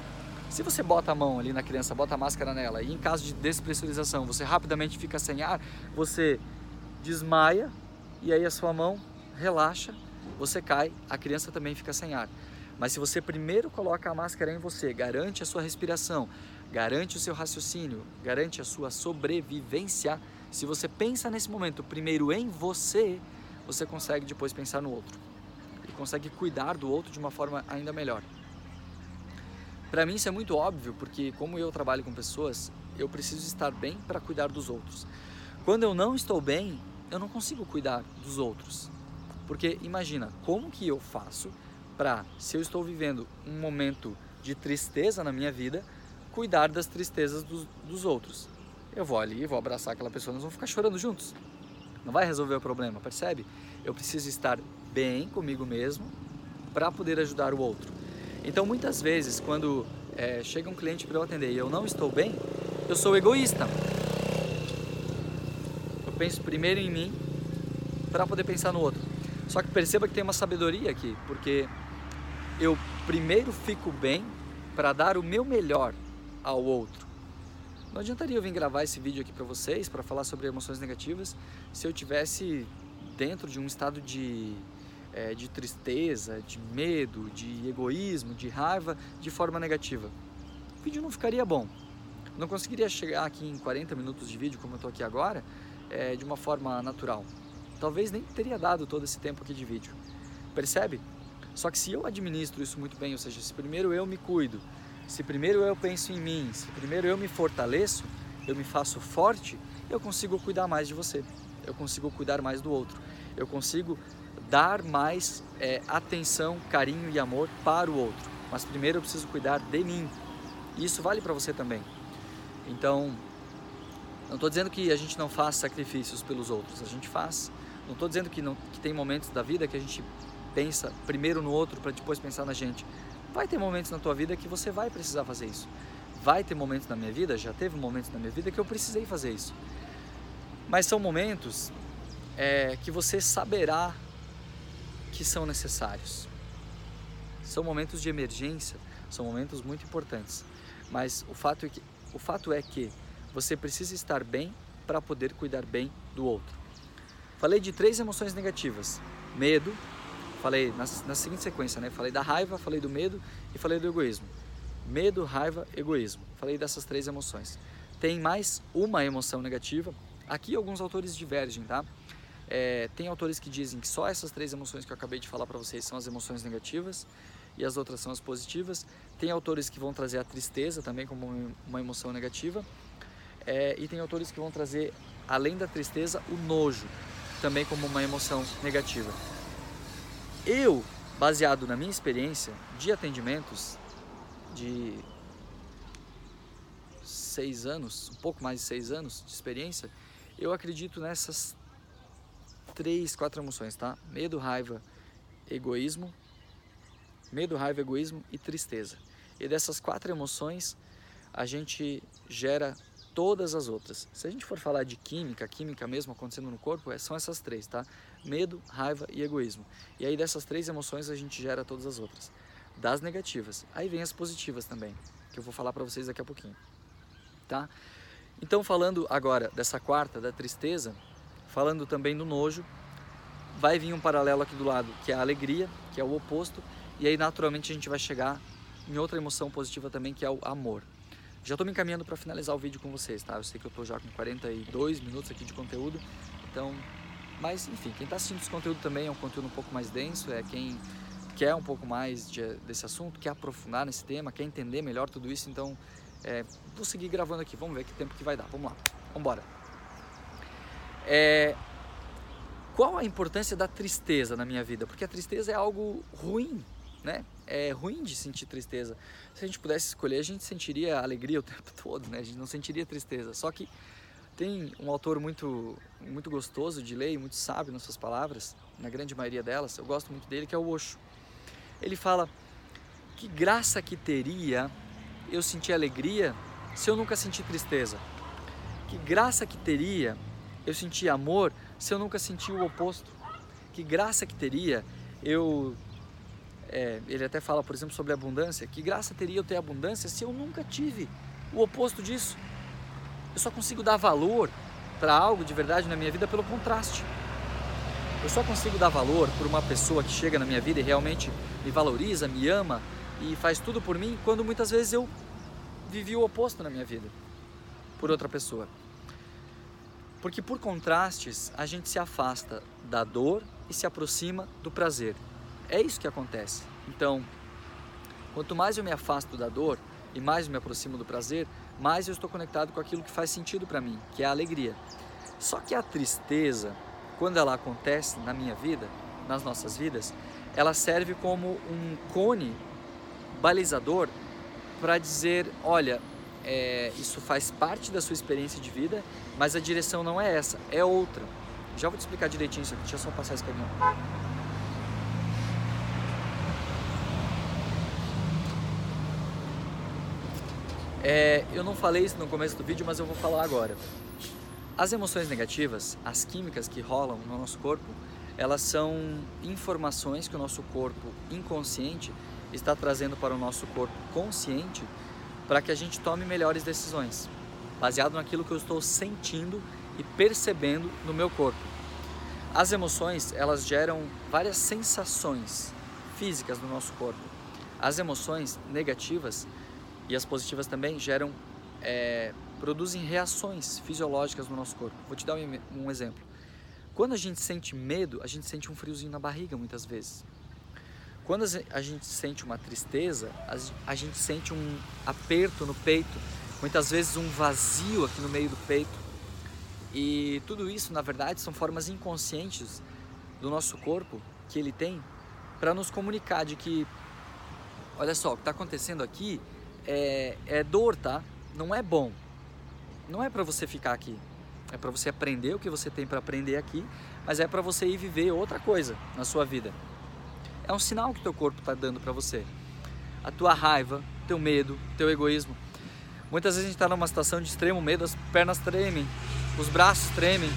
Se você bota a mão ali na criança, bota a máscara nela e em caso de despressurização você rapidamente fica sem ar, você desmaia e aí a sua mão relaxa, você cai, a criança também fica sem ar. Mas se você primeiro coloca a máscara em você, garante a sua respiração, garante o seu raciocínio, garante a sua sobrevivência, se você pensa nesse momento primeiro em você, você consegue depois pensar no outro consegue cuidar do outro de uma forma ainda melhor. Para mim isso é muito óbvio, porque como eu trabalho com pessoas, eu preciso estar bem para cuidar dos outros. Quando eu não estou bem, eu não consigo cuidar dos outros. Porque imagina, como que eu faço para, se eu estou vivendo um momento de tristeza na minha vida, cuidar das tristezas dos, dos outros? Eu vou ali, vou abraçar aquela pessoa, nós vamos ficar chorando juntos. Não vai resolver o problema, percebe? Eu preciso estar bem comigo mesmo para poder ajudar o outro. Então, muitas vezes, quando é, chega um cliente para eu atender e eu não estou bem, eu sou egoísta. Eu penso primeiro em mim para poder pensar no outro. Só que perceba que tem uma sabedoria aqui, porque eu primeiro fico bem para dar o meu melhor ao outro. Não adiantaria eu vir gravar esse vídeo aqui para vocês, para falar sobre emoções negativas, se eu tivesse dentro de um estado de é, de tristeza, de medo, de egoísmo, de raiva de forma negativa. O vídeo não ficaria bom. Não conseguiria chegar aqui em 40 minutos de vídeo, como eu estou aqui agora, é, de uma forma natural. Talvez nem teria dado todo esse tempo aqui de vídeo. Percebe? Só que se eu administro isso muito bem, ou seja, se primeiro eu me cuido, se primeiro eu penso em mim, se primeiro eu me fortaleço, eu me faço forte, eu consigo cuidar mais de você, eu consigo cuidar mais do outro, eu consigo dar mais é, atenção, carinho e amor para o outro. Mas primeiro eu preciso cuidar de mim. E isso vale para você também. Então, não estou dizendo que a gente não faz sacrifícios pelos outros, a gente faz, Não estou dizendo que, não, que tem momentos da vida que a gente pensa primeiro no outro para depois pensar na gente. Vai ter momentos na tua vida que você vai precisar fazer isso. Vai ter momentos na minha vida, já teve momentos na minha vida que eu precisei fazer isso. Mas são momentos é, que você saberá que são necessários. São momentos de emergência, são momentos muito importantes. Mas o fato é que, o fato é que você precisa estar bem para poder cuidar bem do outro. Falei de três emoções negativas: medo, falei na, na seguinte sequência, né? Falei da raiva, falei do medo e falei do egoísmo. Medo, raiva, egoísmo. Falei dessas três emoções. Tem mais uma emoção negativa. Aqui alguns autores divergem, tá? É, tem autores que dizem que só essas três emoções que eu acabei de falar para vocês são as emoções negativas e as outras são as positivas. Tem autores que vão trazer a tristeza também como uma emoção negativa. É, e tem autores que vão trazer, além da tristeza, o nojo também como uma emoção negativa. Eu, baseado na minha experiência de atendimentos de seis anos, um pouco mais de seis anos de experiência, eu acredito nessas três, quatro emoções, tá? Medo, raiva, egoísmo, medo, raiva, egoísmo e tristeza. E dessas quatro emoções, a gente gera todas as outras. Se a gente for falar de química, química mesmo acontecendo no corpo, é, são essas três, tá? Medo, raiva e egoísmo. E aí dessas três emoções a gente gera todas as outras. Das negativas. Aí vem as positivas também, que eu vou falar para vocês daqui a pouquinho. Tá? Então falando agora dessa quarta, da tristeza, falando também do nojo, vai vir um paralelo aqui do lado, que é a alegria, que é o oposto, e aí naturalmente a gente vai chegar em outra emoção positiva também, que é o amor. Já estou me encaminhando para finalizar o vídeo com vocês, tá? Eu sei que eu estou já com 42 minutos aqui de conteúdo, então... Mas, enfim, quem está assistindo esse conteúdo também é um conteúdo um pouco mais denso, é quem quer um pouco mais de, desse assunto, quer aprofundar nesse tema, quer entender melhor tudo isso, então é, vou seguir gravando aqui, vamos ver que tempo que vai dar, vamos lá, vamos embora. É, qual a importância da tristeza na minha vida? Porque a tristeza é algo ruim, né? É ruim de sentir tristeza. Se a gente pudesse escolher, a gente sentiria alegria o tempo todo, né? A gente não sentiria tristeza. Só que tem um autor muito muito gostoso de ler, muito sábio nas suas palavras, na grande maioria delas. Eu gosto muito dele, que é o Osho. Ele fala: "Que graça que teria eu sentir alegria se eu nunca senti tristeza? Que graça que teria eu sentir amor se eu nunca senti o oposto? Que graça que teria eu é, ele até fala, por exemplo, sobre abundância. Que graça teria eu ter abundância se eu nunca tive o oposto disso? Eu só consigo dar valor para algo de verdade na minha vida pelo contraste. Eu só consigo dar valor por uma pessoa que chega na minha vida e realmente me valoriza, me ama e faz tudo por mim, quando muitas vezes eu vivi o oposto na minha vida por outra pessoa. Porque por contrastes a gente se afasta da dor e se aproxima do prazer. É isso que acontece. Então, quanto mais eu me afasto da dor e mais me aproximo do prazer, mais eu estou conectado com aquilo que faz sentido para mim, que é a alegria. Só que a tristeza, quando ela acontece na minha vida, nas nossas vidas, ela serve como um cone balizador para dizer, olha, é, isso faz parte da sua experiência de vida, mas a direção não é essa, é outra. Já vou te explicar direitinho isso aqui, deixa eu só passar esse caminhão. É, eu não falei isso no começo do vídeo, mas eu vou falar agora. As emoções negativas, as químicas que rolam no nosso corpo, elas são informações que o nosso corpo inconsciente está trazendo para o nosso corpo consciente para que a gente tome melhores decisões, baseado naquilo que eu estou sentindo e percebendo no meu corpo. As emoções, elas geram várias sensações físicas no nosso corpo. As emoções negativas e as positivas também geram, é, produzem reações fisiológicas no nosso corpo. Vou te dar um, um exemplo. Quando a gente sente medo, a gente sente um friozinho na barriga muitas vezes. Quando a gente sente uma tristeza, a gente sente um aperto no peito, muitas vezes um vazio aqui no meio do peito. E tudo isso, na verdade, são formas inconscientes do nosso corpo que ele tem para nos comunicar de que, olha só, o que está acontecendo aqui é, é dor, tá? Não é bom. Não é para você ficar aqui. É para você aprender o que você tem para aprender aqui, mas é para você ir viver outra coisa na sua vida. É um sinal que teu corpo está dando para você. A tua raiva, teu medo, teu egoísmo. Muitas vezes a gente está numa situação de extremo medo, as pernas tremem, os braços tremem.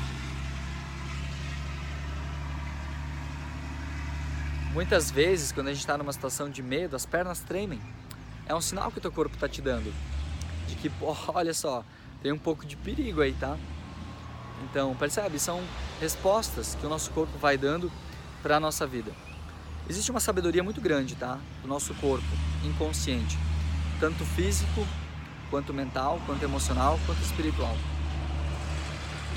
Muitas vezes, quando a gente está numa situação de medo, as pernas tremem. É um sinal que o teu corpo está te dando. De que, pô, olha só, tem um pouco de perigo aí, tá? Então, percebe? São respostas que o nosso corpo vai dando para a nossa vida. Existe uma sabedoria muito grande, tá? Do nosso corpo, inconsciente, tanto físico, quanto mental, quanto emocional, quanto espiritual.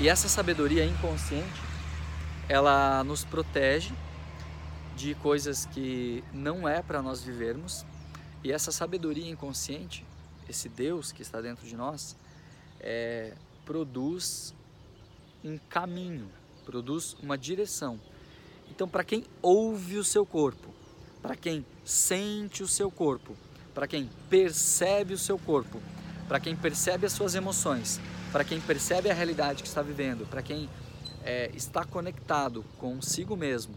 E essa sabedoria inconsciente, ela nos protege de coisas que não é para nós vivermos. E essa sabedoria inconsciente, esse Deus que está dentro de nós, é, produz um caminho, produz uma direção então, para quem ouve o seu corpo, para quem sente o seu corpo, para quem percebe o seu corpo, para quem percebe as suas emoções, para quem percebe a realidade que está vivendo, para quem é, está conectado consigo mesmo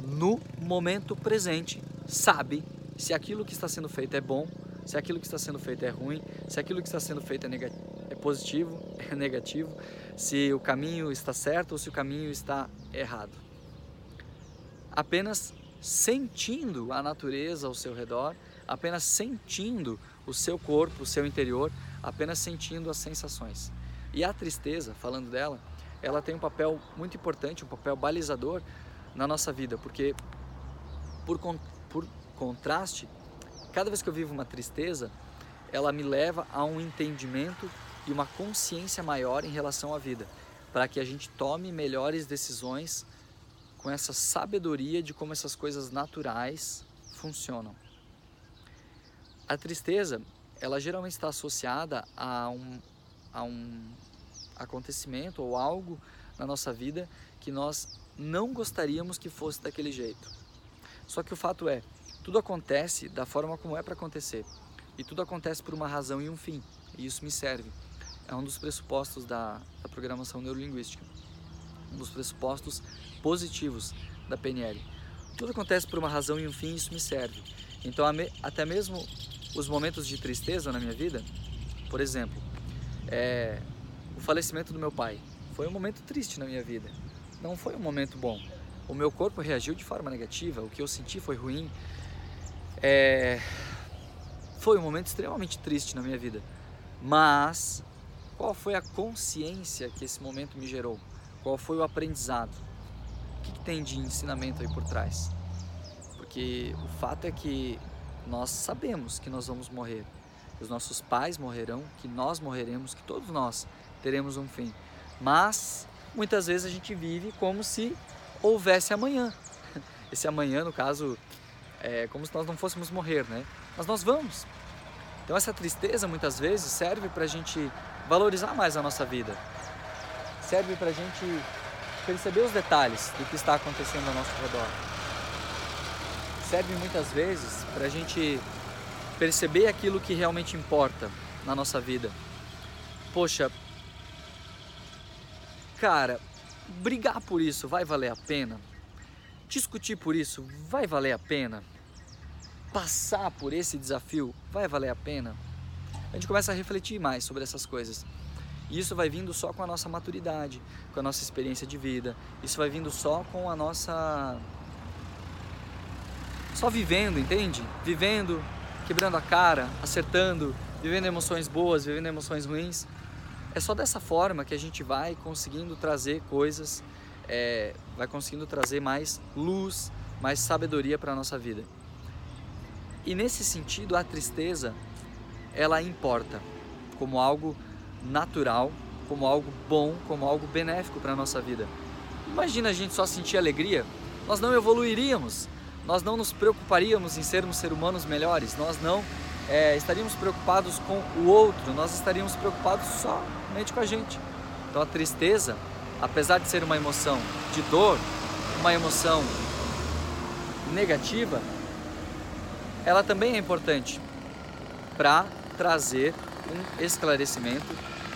no momento presente, sabe se aquilo que está sendo feito é bom, se aquilo que está sendo feito é ruim, se aquilo que está sendo feito é, é positivo, é negativo, se o caminho está certo ou se o caminho está errado apenas sentindo a natureza ao seu redor, apenas sentindo o seu corpo, o seu interior, apenas sentindo as sensações. E a tristeza, falando dela, ela tem um papel muito importante, um papel balizador na nossa vida, porque por, por contraste, cada vez que eu vivo uma tristeza, ela me leva a um entendimento e uma consciência maior em relação à vida, para que a gente tome melhores decisões com essa sabedoria de como essas coisas naturais funcionam. A tristeza, ela geralmente está associada a um, a um acontecimento ou algo na nossa vida que nós não gostaríamos que fosse daquele jeito. Só que o fato é, tudo acontece da forma como é para acontecer. E tudo acontece por uma razão e um fim. E isso me serve. É um dos pressupostos da, da programação neurolinguística um dos pressupostos positivos da PNL. Tudo acontece por uma razão e um fim, isso me serve. Então, até mesmo os momentos de tristeza na minha vida, por exemplo, é, o falecimento do meu pai foi um momento triste na minha vida. Não foi um momento bom. O meu corpo reagiu de forma negativa, o que eu senti foi ruim. É, foi um momento extremamente triste na minha vida. Mas qual foi a consciência que esse momento me gerou? Qual foi o aprendizado? O que, que tem de ensinamento aí por trás? Porque o fato é que nós sabemos que nós vamos morrer. Os nossos pais morrerão, que nós morreremos, que todos nós teremos um fim. Mas muitas vezes a gente vive como se houvesse amanhã. Esse amanhã, no caso, é como se nós não fôssemos morrer, né? Mas nós vamos. Então essa tristeza muitas vezes serve para a gente valorizar mais a nossa vida serve para a gente perceber os detalhes do que está acontecendo ao nosso redor. Serve muitas vezes para a gente perceber aquilo que realmente importa na nossa vida. Poxa, cara, brigar por isso vai valer a pena? Discutir por isso vai valer a pena? Passar por esse desafio vai valer a pena? A gente começa a refletir mais sobre essas coisas. E isso vai vindo só com a nossa maturidade, com a nossa experiência de vida. Isso vai vindo só com a nossa. Só vivendo, entende? Vivendo, quebrando a cara, acertando, vivendo emoções boas, vivendo emoções ruins. É só dessa forma que a gente vai conseguindo trazer coisas, é, vai conseguindo trazer mais luz, mais sabedoria para a nossa vida. E nesse sentido, a tristeza, ela importa como algo natural, como algo bom, como algo benéfico para a nossa vida. Imagina a gente só sentir alegria, nós não evoluiríamos, nós não nos preocuparíamos em sermos seres humanos melhores, nós não é, estaríamos preocupados com o outro, nós estaríamos preocupados somente com a gente. Então a tristeza, apesar de ser uma emoção de dor, uma emoção negativa, ela também é importante para trazer um esclarecimento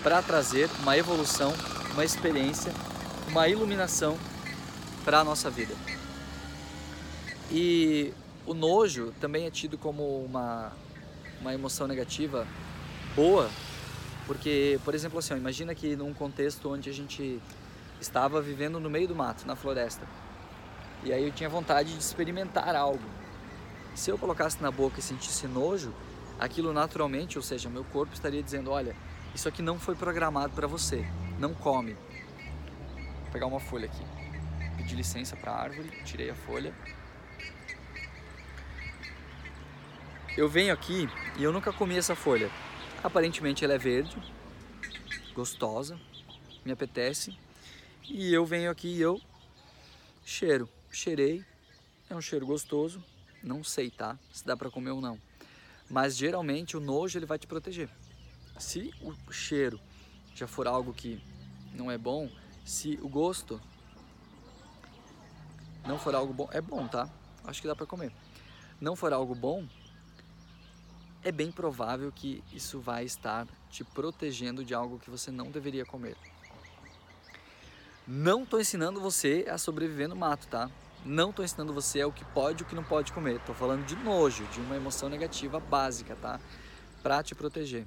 para trazer uma evolução, uma experiência, uma iluminação para a nossa vida. E o nojo também é tido como uma, uma emoção negativa boa, porque, por exemplo, assim, imagina que num contexto onde a gente estava vivendo no meio do mato, na floresta, e aí eu tinha vontade de experimentar algo. Se eu colocasse na boca e sentisse nojo, aquilo naturalmente, ou seja, meu corpo estaria dizendo: olha, isso aqui não foi programado para você, não come. Vou pegar uma folha aqui. Pedi licença para a árvore, tirei a folha. Eu venho aqui e eu nunca comi essa folha. Aparentemente ela é verde, gostosa, me apetece. E eu venho aqui e eu cheiro. Cheirei, é um cheiro gostoso. Não sei, tá? Se dá para comer ou não. Mas geralmente o nojo ele vai te proteger. Se o cheiro já for algo que não é bom, se o gosto não for algo bom, é bom, tá? Acho que dá para comer. Não for algo bom, é bem provável que isso vai estar te protegendo de algo que você não deveria comer. Não estou ensinando você a sobreviver no mato, tá? Não estou ensinando você o que pode e o que não pode comer. Estou falando de nojo, de uma emoção negativa básica, tá? Para te proteger.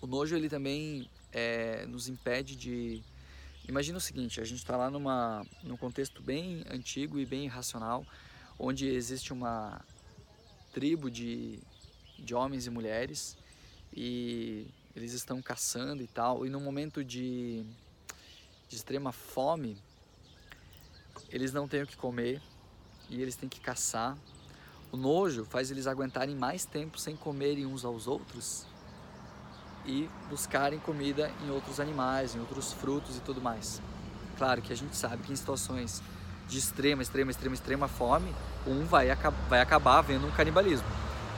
O nojo ele também é, nos impede de Imagina o seguinte, a gente está lá numa, num contexto bem antigo e bem irracional, onde existe uma tribo de, de homens e mulheres e eles estão caçando e tal, e num momento de, de extrema fome, eles não têm o que comer e eles têm que caçar. O nojo faz eles aguentarem mais tempo sem comerem uns aos outros e buscarem comida em outros animais, em outros frutos e tudo mais. Claro que a gente sabe que em situações de extrema, extrema, extrema, extrema fome, um vai, vai acabar vendo um canibalismo.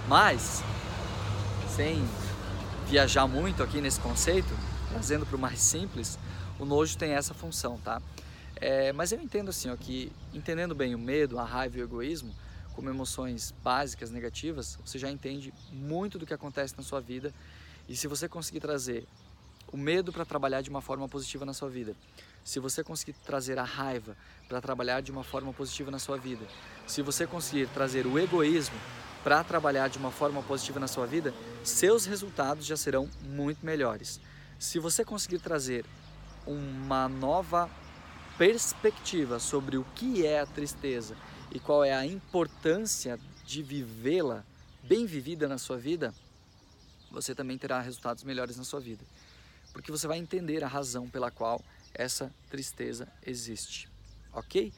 Mas, sem viajar muito aqui nesse conceito, trazendo para o mais simples, o nojo tem essa função, tá? É, mas eu entendo assim, ó, que entendendo bem o medo, a raiva e o egoísmo como emoções básicas negativas, você já entende muito do que acontece na sua vida e se você conseguir trazer o medo para trabalhar de uma forma positiva na sua vida, se você conseguir trazer a raiva para trabalhar de uma forma positiva na sua vida, se você conseguir trazer o egoísmo para trabalhar de uma forma positiva na sua vida, seus resultados já serão muito melhores. Se você conseguir trazer uma nova perspectiva sobre o que é a tristeza e qual é a importância de vivê-la bem vivida na sua vida, você também terá resultados melhores na sua vida. Porque você vai entender a razão pela qual essa tristeza existe. Ok?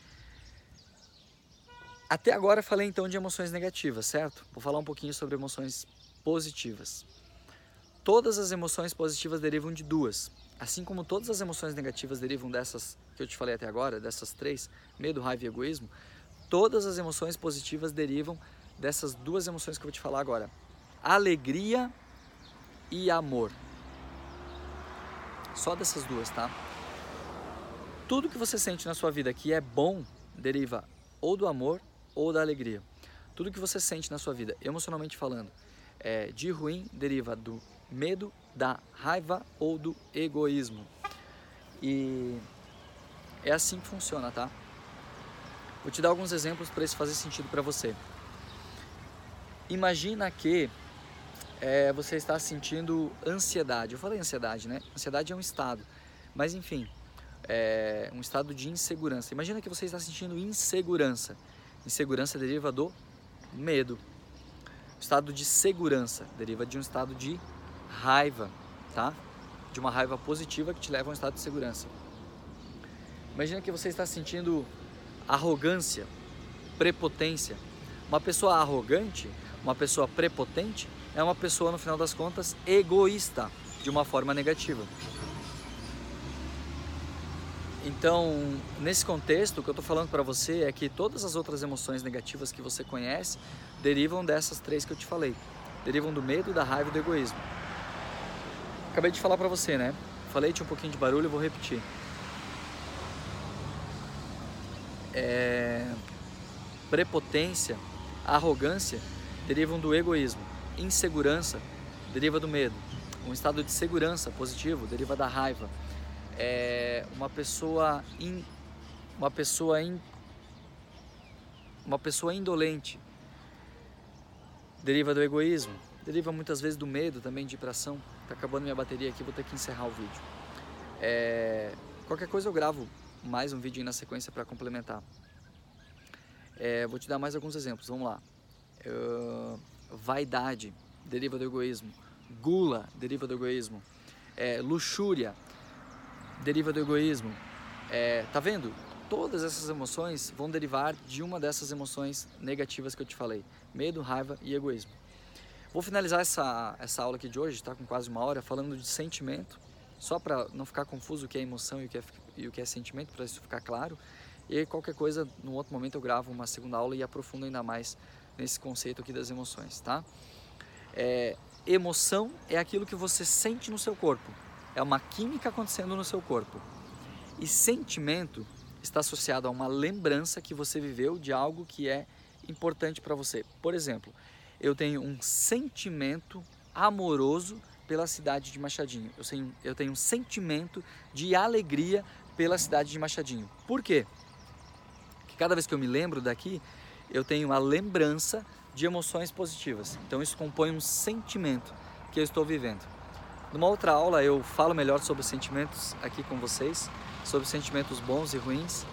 Até agora falei então de emoções negativas, certo? Vou falar um pouquinho sobre emoções positivas. Todas as emoções positivas derivam de duas. Assim como todas as emoções negativas derivam dessas que eu te falei até agora, dessas três, medo, raiva e egoísmo, todas as emoções positivas derivam dessas duas emoções que eu vou te falar agora: alegria e amor. Só dessas duas, tá? Tudo que você sente na sua vida que é bom deriva ou do amor ou da alegria. Tudo que você sente na sua vida, emocionalmente falando, é, de ruim deriva do medo, da raiva ou do egoísmo. E é assim que funciona, tá? Vou te dar alguns exemplos para isso fazer sentido para você. Imagina que é, você está sentindo ansiedade. Eu falei ansiedade, né? Ansiedade é um estado, mas enfim, é um estado de insegurança. Imagina que você está sentindo insegurança. Insegurança deriva do medo. Estado de segurança deriva de um estado de raiva, tá? De uma raiva positiva que te leva a um estado de segurança. Imagina que você está sentindo arrogância, prepotência. Uma pessoa arrogante, uma pessoa prepotente, é uma pessoa, no final das contas, egoísta, de uma forma negativa. Então, nesse contexto, o que eu estou falando para você é que todas as outras emoções negativas que você conhece derivam dessas três que eu te falei. Derivam do medo, da raiva e do egoísmo. Acabei de falar para você, né? Falei, tinha um pouquinho de barulho, eu vou repetir. É... Prepotência, arrogância derivam do egoísmo insegurança deriva do medo. Um estado de segurança positivo deriva da raiva. É uma pessoa in, uma pessoa in... uma pessoa indolente deriva do egoísmo, deriva muitas vezes do medo também de ir para ação. Tá acabando minha bateria aqui, vou ter que encerrar o vídeo. É... Qualquer coisa eu gravo mais um vídeo na sequência para complementar. É, vou te dar mais alguns exemplos, vamos lá. Uh, vaidade deriva do egoísmo. Gula deriva do egoísmo. É, luxúria deriva do egoísmo. É, tá vendo? Todas essas emoções vão derivar de uma dessas emoções negativas que eu te falei: medo, raiva e egoísmo. Vou finalizar essa, essa aula aqui de hoje, está com quase uma hora, falando de sentimento, só para não ficar confuso o que é emoção e o que é, e o que é sentimento, para isso ficar claro. E qualquer coisa, no outro momento eu gravo uma segunda aula e aprofundo ainda mais nesse conceito aqui das emoções, tá? É, emoção é aquilo que você sente no seu corpo, é uma química acontecendo no seu corpo. E sentimento está associado a uma lembrança que você viveu de algo que é importante para você. Por exemplo, eu tenho um sentimento amoroso pela cidade de Machadinho. Eu tenho, eu tenho um sentimento de alegria pela cidade de Machadinho. Por quê? Porque cada vez que eu me lembro daqui, eu tenho uma lembrança de emoções positivas. Então isso compõe um sentimento que eu estou vivendo. Numa outra aula eu falo melhor sobre sentimentos aqui com vocês, sobre sentimentos bons e ruins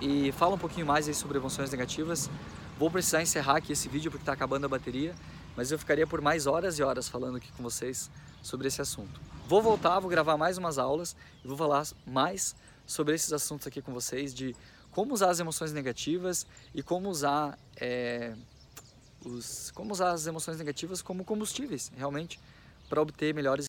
e falo um pouquinho mais aí sobre emoções negativas. Vou precisar encerrar aqui esse vídeo porque está acabando a bateria, mas eu ficaria por mais horas e horas falando aqui com vocês sobre esse assunto. Vou voltar, vou gravar mais umas aulas e vou falar mais sobre esses assuntos aqui com vocês de como usar as emoções negativas e como usar é, os, como usar as emoções negativas como combustíveis realmente para obter melhores